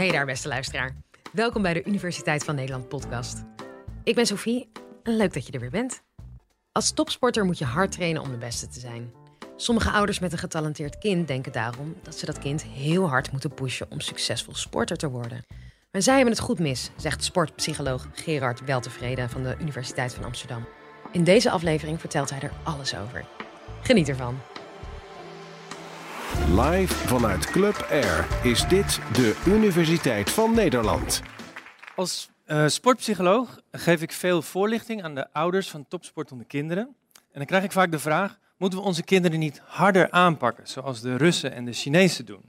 Hey daar, beste luisteraar. Welkom bij de Universiteit van Nederland podcast. Ik ben Sophie en leuk dat je er weer bent. Als topsporter moet je hard trainen om de beste te zijn. Sommige ouders met een getalenteerd kind denken daarom dat ze dat kind heel hard moeten pushen om succesvol sporter te worden. Maar zij hebben het goed mis, zegt sportpsycholoog Gerard Weltevreden van de Universiteit van Amsterdam. In deze aflevering vertelt hij er alles over. Geniet ervan. Live vanuit Club Air is dit de Universiteit van Nederland. Als uh, sportpsycholoog geef ik veel voorlichting aan de ouders van topsportende kinderen. En dan krijg ik vaak de vraag: moeten we onze kinderen niet harder aanpakken, zoals de Russen en de Chinezen doen?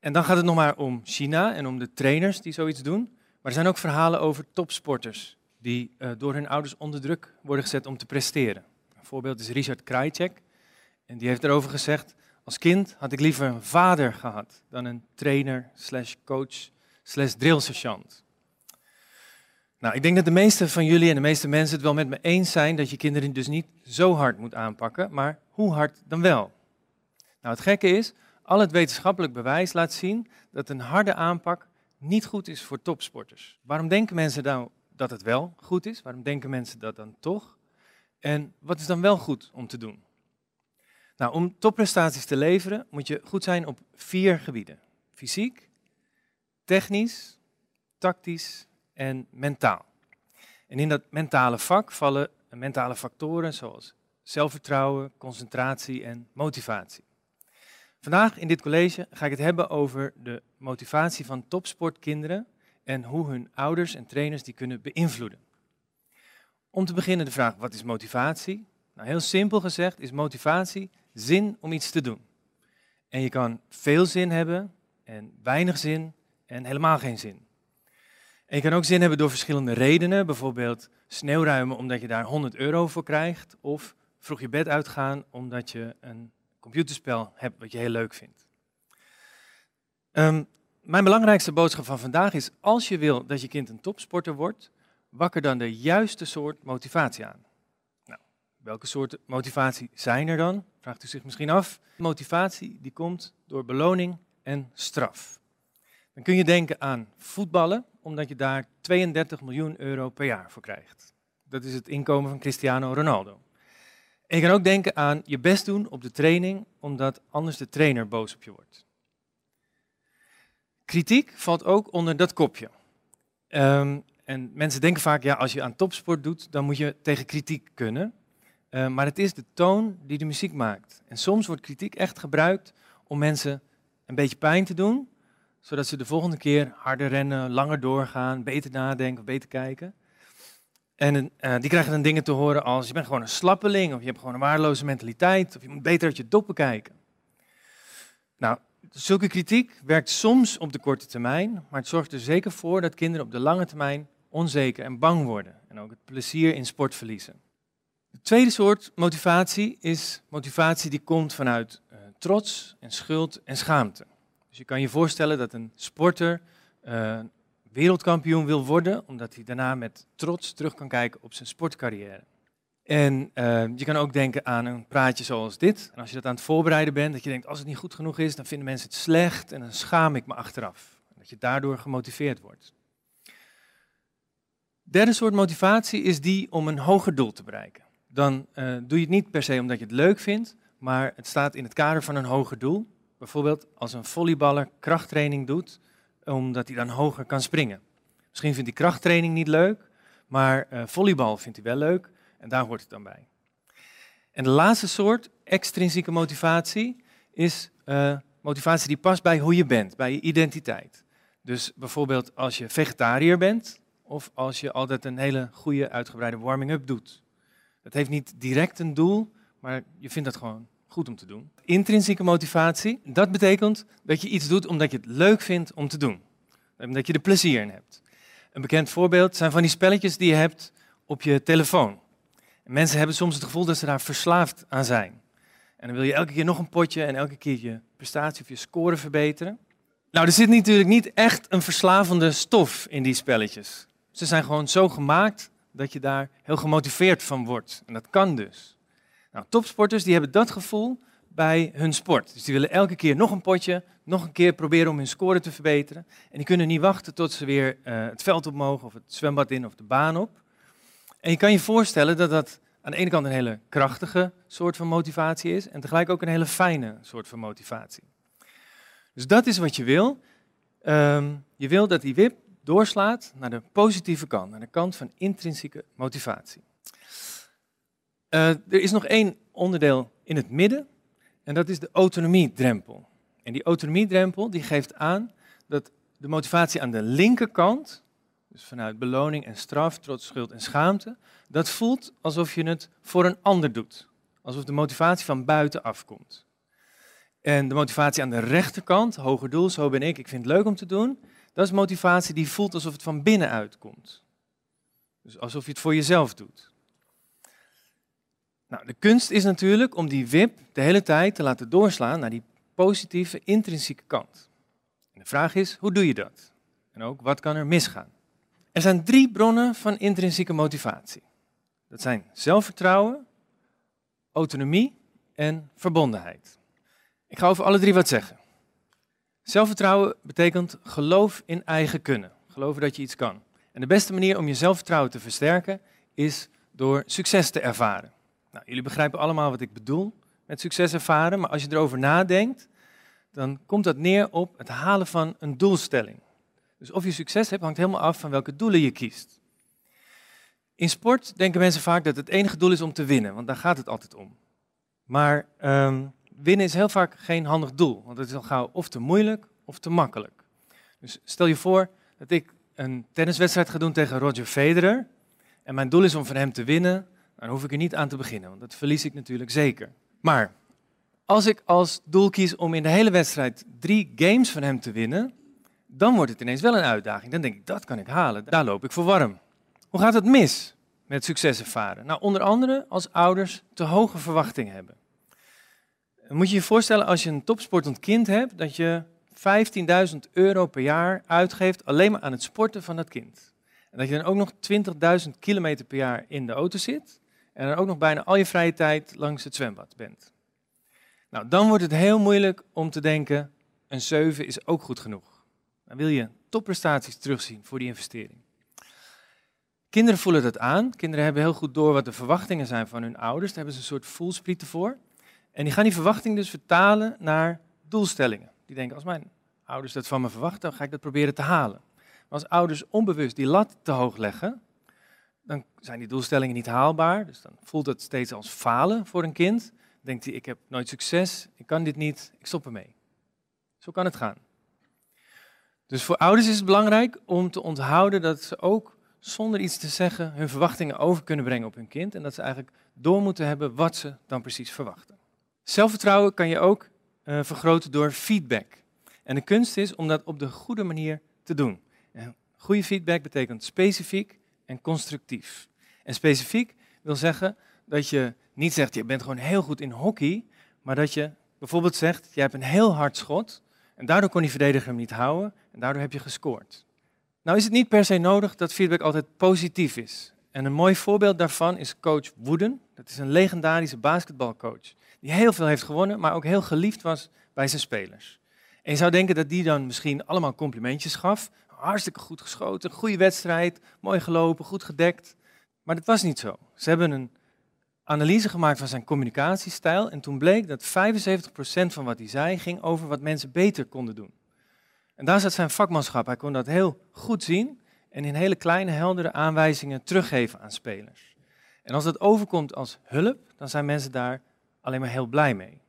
En dan gaat het nog maar om China en om de trainers die zoiets doen. Maar er zijn ook verhalen over topsporters die uh, door hun ouders onder druk worden gezet om te presteren. Een voorbeeld is Richard Krajcek. En die heeft erover gezegd, als kind had ik liever een vader gehad dan een trainer slash coach slash drillsergeant. Nou, ik denk dat de meeste van jullie en de meeste mensen het wel met me eens zijn dat je kinderen dus niet zo hard moet aanpakken, maar hoe hard dan wel? Nou, het gekke is, al het wetenschappelijk bewijs laat zien dat een harde aanpak niet goed is voor topsporters. Waarom denken mensen dan dat het wel goed is? Waarom denken mensen dat dan toch? En wat is dan wel goed om te doen? Nou, om topprestaties te leveren moet je goed zijn op vier gebieden. Fysiek, technisch, tactisch en mentaal. En in dat mentale vak vallen mentale factoren zoals zelfvertrouwen, concentratie en motivatie. Vandaag in dit college ga ik het hebben over de motivatie van topsportkinderen en hoe hun ouders en trainers die kunnen beïnvloeden. Om te beginnen de vraag, wat is motivatie? Nou, heel simpel gezegd is motivatie zin om iets te doen. En je kan veel zin hebben en weinig zin en helemaal geen zin. En je kan ook zin hebben door verschillende redenen, bijvoorbeeld sneeuwruimen omdat je daar 100 euro voor krijgt, of vroeg je bed uitgaan omdat je een computerspel hebt wat je heel leuk vindt. Um, mijn belangrijkste boodschap van vandaag is, als je wil dat je kind een topsporter wordt, wakker dan de juiste soort motivatie aan. Welke soorten motivatie zijn er dan? Vraagt u zich misschien af. Motivatie die komt door beloning en straf. Dan kun je denken aan voetballen, omdat je daar 32 miljoen euro per jaar voor krijgt. Dat is het inkomen van Cristiano Ronaldo. En je kan ook denken aan je best doen op de training, omdat anders de trainer boos op je wordt. Kritiek valt ook onder dat kopje. Um, en mensen denken vaak, ja, als je aan topsport doet, dan moet je tegen kritiek kunnen. Uh, maar het is de toon die de muziek maakt. En soms wordt kritiek echt gebruikt om mensen een beetje pijn te doen, zodat ze de volgende keer harder rennen, langer doorgaan, beter nadenken, beter kijken. En uh, die krijgen dan dingen te horen als je bent gewoon een slappeling, of je hebt gewoon een waardeloze mentaliteit, of je moet beter uit je doppen kijken. Nou, zulke kritiek werkt soms op de korte termijn, maar het zorgt er zeker voor dat kinderen op de lange termijn onzeker en bang worden en ook het plezier in sport verliezen. De tweede soort motivatie is motivatie die komt vanuit uh, trots en schuld en schaamte. Dus je kan je voorstellen dat een sporter uh, wereldkampioen wil worden, omdat hij daarna met trots terug kan kijken op zijn sportcarrière. En uh, je kan ook denken aan een praatje zoals dit. En als je dat aan het voorbereiden bent, dat je denkt, als het niet goed genoeg is, dan vinden mensen het slecht en dan schaam ik me achteraf. Dat je daardoor gemotiveerd wordt. Derde soort motivatie is die om een hoger doel te bereiken. Dan uh, doe je het niet per se omdat je het leuk vindt, maar het staat in het kader van een hoger doel. Bijvoorbeeld als een volleyballer krachttraining doet, omdat hij dan hoger kan springen. Misschien vindt hij krachttraining niet leuk, maar uh, volleybal vindt hij wel leuk en daar hoort het dan bij. En de laatste soort, extrinsieke motivatie, is uh, motivatie die past bij hoe je bent, bij je identiteit. Dus bijvoorbeeld als je vegetariër bent of als je altijd een hele goede uitgebreide warming-up doet. Dat heeft niet direct een doel, maar je vindt dat gewoon goed om te doen. Intrinsieke motivatie, dat betekent dat je iets doet omdat je het leuk vindt om te doen. Omdat je er plezier in hebt. Een bekend voorbeeld zijn van die spelletjes die je hebt op je telefoon. En mensen hebben soms het gevoel dat ze daar verslaafd aan zijn. En dan wil je elke keer nog een potje en elke keer je prestatie of je score verbeteren. Nou, er zit natuurlijk niet echt een verslavende stof in die spelletjes. Ze zijn gewoon zo gemaakt dat je daar heel gemotiveerd van wordt. En dat kan dus. Nou, topsporters die hebben dat gevoel bij hun sport. Dus die willen elke keer nog een potje, nog een keer proberen om hun score te verbeteren. En die kunnen niet wachten tot ze weer uh, het veld op mogen, of het zwembad in, of de baan op. En je kan je voorstellen dat dat aan de ene kant een hele krachtige soort van motivatie is, en tegelijk ook een hele fijne soort van motivatie. Dus dat is wat je wil. Um, je wil dat die WIP doorslaat naar de positieve kant, naar de kant van intrinsieke motivatie. Uh, er is nog één onderdeel in het midden, en dat is de autonomiedrempel. En die autonomiedrempel die geeft aan dat de motivatie aan de linkerkant, dus vanuit beloning en straf, trots, schuld en schaamte, dat voelt alsof je het voor een ander doet. Alsof de motivatie van buiten afkomt. En de motivatie aan de rechterkant, hoger doel, zo ben ik, ik vind het leuk om te doen, dat is motivatie die voelt alsof het van binnenuit komt. Dus alsof je het voor jezelf doet. Nou, de kunst is natuurlijk om die wip de hele tijd te laten doorslaan naar die positieve, intrinsieke kant. En de vraag is, hoe doe je dat? En ook, wat kan er misgaan? Er zijn drie bronnen van intrinsieke motivatie. Dat zijn zelfvertrouwen, autonomie en verbondenheid. Ik ga over alle drie wat zeggen. Zelfvertrouwen betekent geloof in eigen kunnen. Geloven dat je iets kan. En de beste manier om je zelfvertrouwen te versterken is door succes te ervaren. Nou, jullie begrijpen allemaal wat ik bedoel met succes ervaren, maar als je erover nadenkt, dan komt dat neer op het halen van een doelstelling. Dus of je succes hebt, hangt helemaal af van welke doelen je kiest. In sport denken mensen vaak dat het enige doel is om te winnen, want daar gaat het altijd om. Maar um, winnen is heel vaak geen handig doel, want het is al gauw of te moeilijk of te makkelijk. Dus stel je voor dat ik een tenniswedstrijd ga doen tegen Roger Federer en mijn doel is om van hem te winnen, dan hoef ik er niet aan te beginnen, want dat verlies ik natuurlijk zeker. Maar als ik als doel kies om in de hele wedstrijd drie games van hem te winnen, dan wordt het ineens wel een uitdaging. Dan denk ik, dat kan ik halen, daar loop ik voor warm. Hoe gaat het mis met succes ervaren? Nou, onder andere als ouders te hoge verwachtingen hebben. Moet je je voorstellen als je een topsportend kind hebt, dat je 15.000 euro per jaar uitgeeft alleen maar aan het sporten van dat kind. En dat je dan ook nog 20.000 kilometer per jaar in de auto zit en dan ook nog bijna al je vrije tijd langs het zwembad bent. Nou, dan wordt het heel moeilijk om te denken, een 7 is ook goed genoeg. Dan wil je topprestaties terugzien voor die investering. Kinderen voelen dat aan. Kinderen hebben heel goed door wat de verwachtingen zijn van hun ouders. Daar hebben ze een soort voelsprieten voor. En die gaan die verwachting dus vertalen naar doelstellingen. Die denken, als mijn ouders dat van me verwachten, dan ga ik dat proberen te halen. Maar als ouders onbewust die lat te hoog leggen, dan zijn die doelstellingen niet haalbaar. Dus dan voelt het steeds als falen voor een kind. Dan denkt hij, ik heb nooit succes, ik kan dit niet, ik stop ermee. Zo kan het gaan. Dus voor ouders is het belangrijk om te onthouden dat ze ook zonder iets te zeggen hun verwachtingen over kunnen brengen op hun kind. En dat ze eigenlijk door moeten hebben wat ze dan precies verwachten. Zelfvertrouwen kan je ook uh, vergroten door feedback. En de kunst is om dat op de goede manier te doen. En goede feedback betekent specifiek en constructief. En specifiek wil zeggen dat je niet zegt, je bent gewoon heel goed in hockey, maar dat je bijvoorbeeld zegt, je hebt een heel hard schot en daardoor kon die verdediger hem niet houden en daardoor heb je gescoord. Nou is het niet per se nodig dat feedback altijd positief is. En een mooi voorbeeld daarvan is coach Wooden. Dat is een legendarische basketbalcoach die heel veel heeft gewonnen, maar ook heel geliefd was bij zijn spelers. En je zou denken dat die dan misschien allemaal complimentjes gaf. Hartstikke goed geschoten, goede wedstrijd, mooi gelopen, goed gedekt. Maar dat was niet zo. Ze hebben een analyse gemaakt van zijn communicatiestijl en toen bleek dat 75% van wat hij zei ging over wat mensen beter konden doen. En daar zat zijn vakmanschap. Hij kon dat heel goed zien en in hele kleine, heldere aanwijzingen teruggeven aan spelers. En als dat overkomt als hulp, dan zijn mensen daar alleen maar heel blij mee.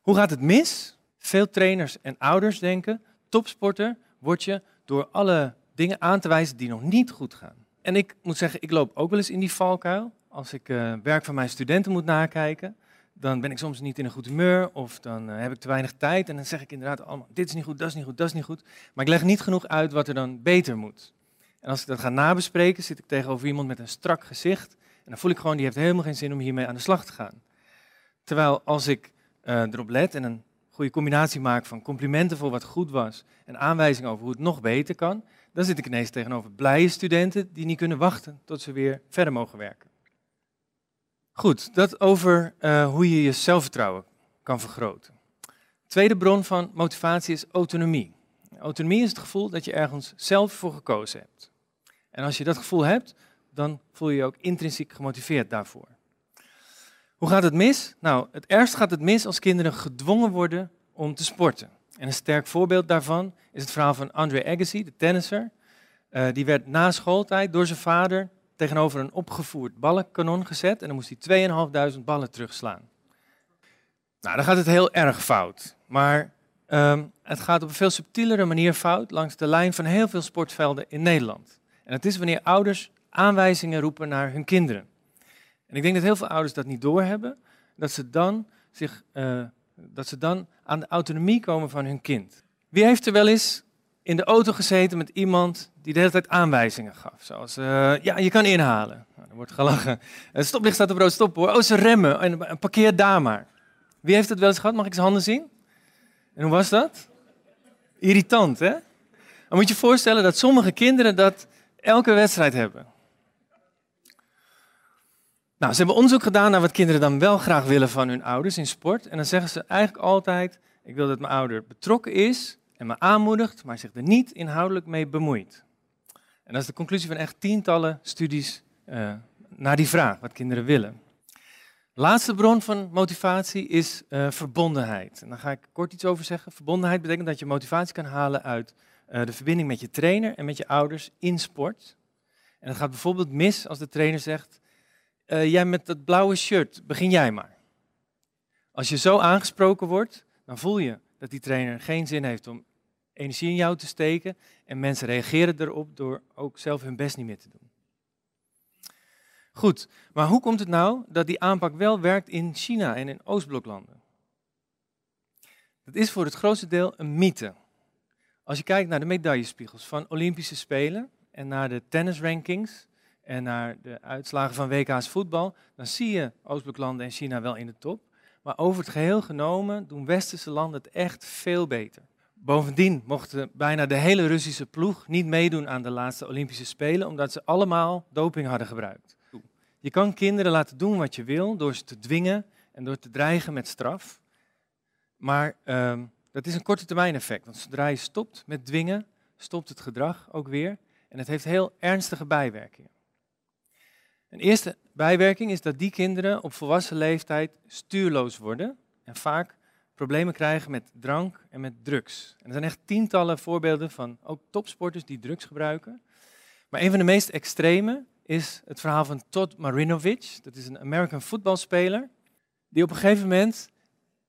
Hoe gaat het mis? Veel trainers en ouders denken, topsporter word je door alle dingen aan te wijzen die nog niet goed gaan. En ik moet zeggen, ik loop ook wel eens in die valkuil. Als ik uh, werk van mijn studenten moet nakijken, dan ben ik soms niet in een goed humeur of dan uh, heb ik te weinig tijd. En dan zeg ik inderdaad allemaal, dit is niet goed, dat is niet goed, dat is niet goed. Maar ik leg niet genoeg uit wat er dan beter moet. En als ik dat ga nabespreken, zit ik tegenover iemand met een strak gezicht. En dan voel ik gewoon, die heeft helemaal geen zin om hiermee aan de slag te gaan. Terwijl als ik uh, erop let en een goede combinatie maak van complimenten voor wat goed was en aanwijzingen over hoe het nog beter kan, dan zit ik ineens tegenover blije studenten die niet kunnen wachten tot ze weer verder mogen werken. Goed, dat over uh, hoe je je zelfvertrouwen kan vergroten. Tweede bron van motivatie is autonomie. Autonomie is het gevoel dat je ergens zelf voor gekozen hebt. En als je dat gevoel hebt, dan voel je je ook intrinsiek gemotiveerd daarvoor. Hoe gaat het mis? Nou, het ergst gaat het mis als kinderen gedwongen worden om te sporten. En een sterk voorbeeld daarvan is het verhaal van Andre Agassi, de tennisser. Uh, die werd na schooltijd door zijn vader tegenover een opgevoerd ballenkanon gezet en dan moest hij 2.500 ballen terugslaan. Nou, dan gaat het heel erg fout. Maar um, het gaat op een veel subtielere manier fout langs de lijn van heel veel sportvelden in Nederland. En het is wanneer ouders aanwijzingen roepen naar hun kinderen. En ik denk dat heel veel ouders dat niet doorhebben, dat ze dan, zich, uh, dat ze dan aan de autonomie komen van hun kind. Wie heeft er wel eens in de auto gezeten met iemand die de hele tijd aanwijzingen gaf? Zoals, uh, ja, je kan inhalen. Nou, er wordt gelachen. Het uh, stoplicht staat op rood, stop hoor. Oh, ze remmen. En, parkeer daar maar. Wie heeft het wel eens gehad? Mag ik zijn handen zien? En hoe was dat? Irritant, hè? Dan moet je voorstellen dat sommige kinderen dat elke wedstrijd hebben. Nou, ze hebben onderzoek gedaan naar wat kinderen dan wel graag willen van hun ouders in sport. En dan zeggen ze eigenlijk altijd: Ik wil dat mijn ouder betrokken is en me aanmoedigt, maar zich er niet inhoudelijk mee bemoeit. En dat is de conclusie van echt tientallen studies uh, naar die vraag, wat kinderen willen. Laatste bron van motivatie is uh, verbondenheid. En daar ga ik kort iets over zeggen. Verbondenheid betekent dat je motivatie kan halen uit uh, de verbinding met je trainer en met je ouders in sport. En het gaat bijvoorbeeld mis als de trainer zegt: Jij met dat blauwe shirt, begin jij maar. Als je zo aangesproken wordt, dan voel je dat die trainer geen zin heeft om energie in jou te steken. En mensen reageren erop door ook zelf hun best niet meer te doen. Goed, maar hoe komt het nou dat die aanpak wel werkt in China en in Oostbloklanden? Dat is voor het grootste deel een mythe. Als je kijkt naar de medaillespiegels van Olympische Spelen en naar de tennisrankings en naar de uitslagen van WK's voetbal, dan zie je Oostbloklanden en China wel in de top. Maar over het geheel genomen doen westerse landen het echt veel beter. Bovendien mochten bijna de hele Russische ploeg niet meedoen aan de laatste Olympische Spelen, omdat ze allemaal doping hadden gebruikt. Je kan kinderen laten doen wat je wil door ze te dwingen en door te dreigen met straf. Maar uh, dat is een korte termijn effect. Want zodra je stopt met dwingen, stopt het gedrag ook weer. En het heeft heel ernstige bijwerkingen. Een eerste bijwerking is dat die kinderen op volwassen leeftijd stuurloos worden en vaak problemen krijgen met drank en met drugs. Er zijn echt tientallen voorbeelden van ook topsporters die drugs gebruiken. Maar een van de meest extreme is het verhaal van Todd Marinovich. Dat is een American voetbalspeler die op een gegeven moment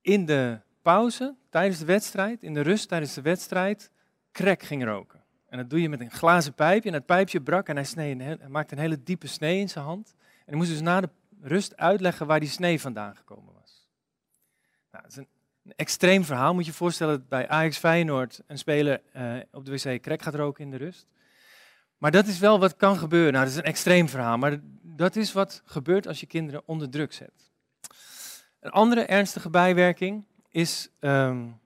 in de pauze, tijdens de wedstrijd, in de rust tijdens de wedstrijd, crack ging roken. En dat doe je met een glazen pijpje en dat pijpje brak en hij, snee hij maakte een hele diepe snee in zijn hand. En hij moest dus na de rust uitleggen waar die snee vandaan gekomen was. Nou, dat is een, een extreem verhaal. Moet je je voorstellen dat bij Ajax Feyenoord een speler uh, op de wc crack gaat roken in de rust. Maar dat is wel wat kan gebeuren. Nou, dat is een extreem verhaal, maar dat is wat gebeurt als je kinderen onder druk zet. Een andere ernstige bijwerking is um,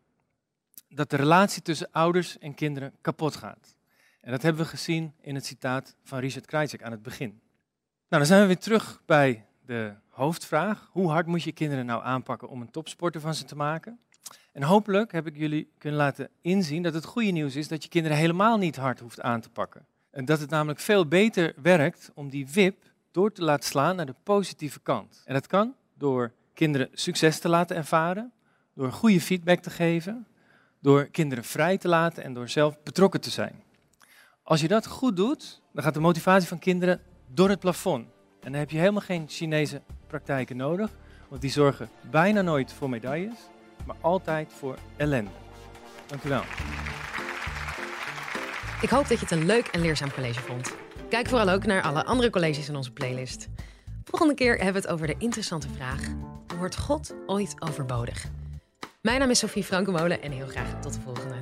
dat de relatie tussen ouders en kinderen kapot gaat. En dat hebben we gezien in het citaat van Richard Krajcek aan het begin. Nou, dan zijn we weer terug bij de hoofdvraag. Hoe hard moet je kinderen nou aanpakken om een topsporter van ze te maken? En hopelijk heb ik jullie kunnen laten inzien dat het goede nieuws is dat je kinderen helemaal niet hard hoeft aan te pakken. En dat het namelijk veel beter werkt om die wip door te laten slaan naar de positieve kant. En dat kan door kinderen succes te laten ervaren, door goede feedback te geven, door kinderen vrij te laten en door zelf betrokken te zijn. Als je dat goed doet, dan gaat de motivatie van kinderen door het plafond. En dan heb je helemaal geen Chinese praktijken nodig, want die zorgen bijna nooit voor medailles, maar altijd voor ellende. Dank u wel. Ik hoop dat je het een leuk en leerzaam college vond. Kijk vooral ook naar alle andere colleges in onze playlist. Volgende keer hebben we het over de interessante vraag: wordt God ooit overbodig? Mijn naam is Sophie Frankenmolen en heel graag tot de volgende.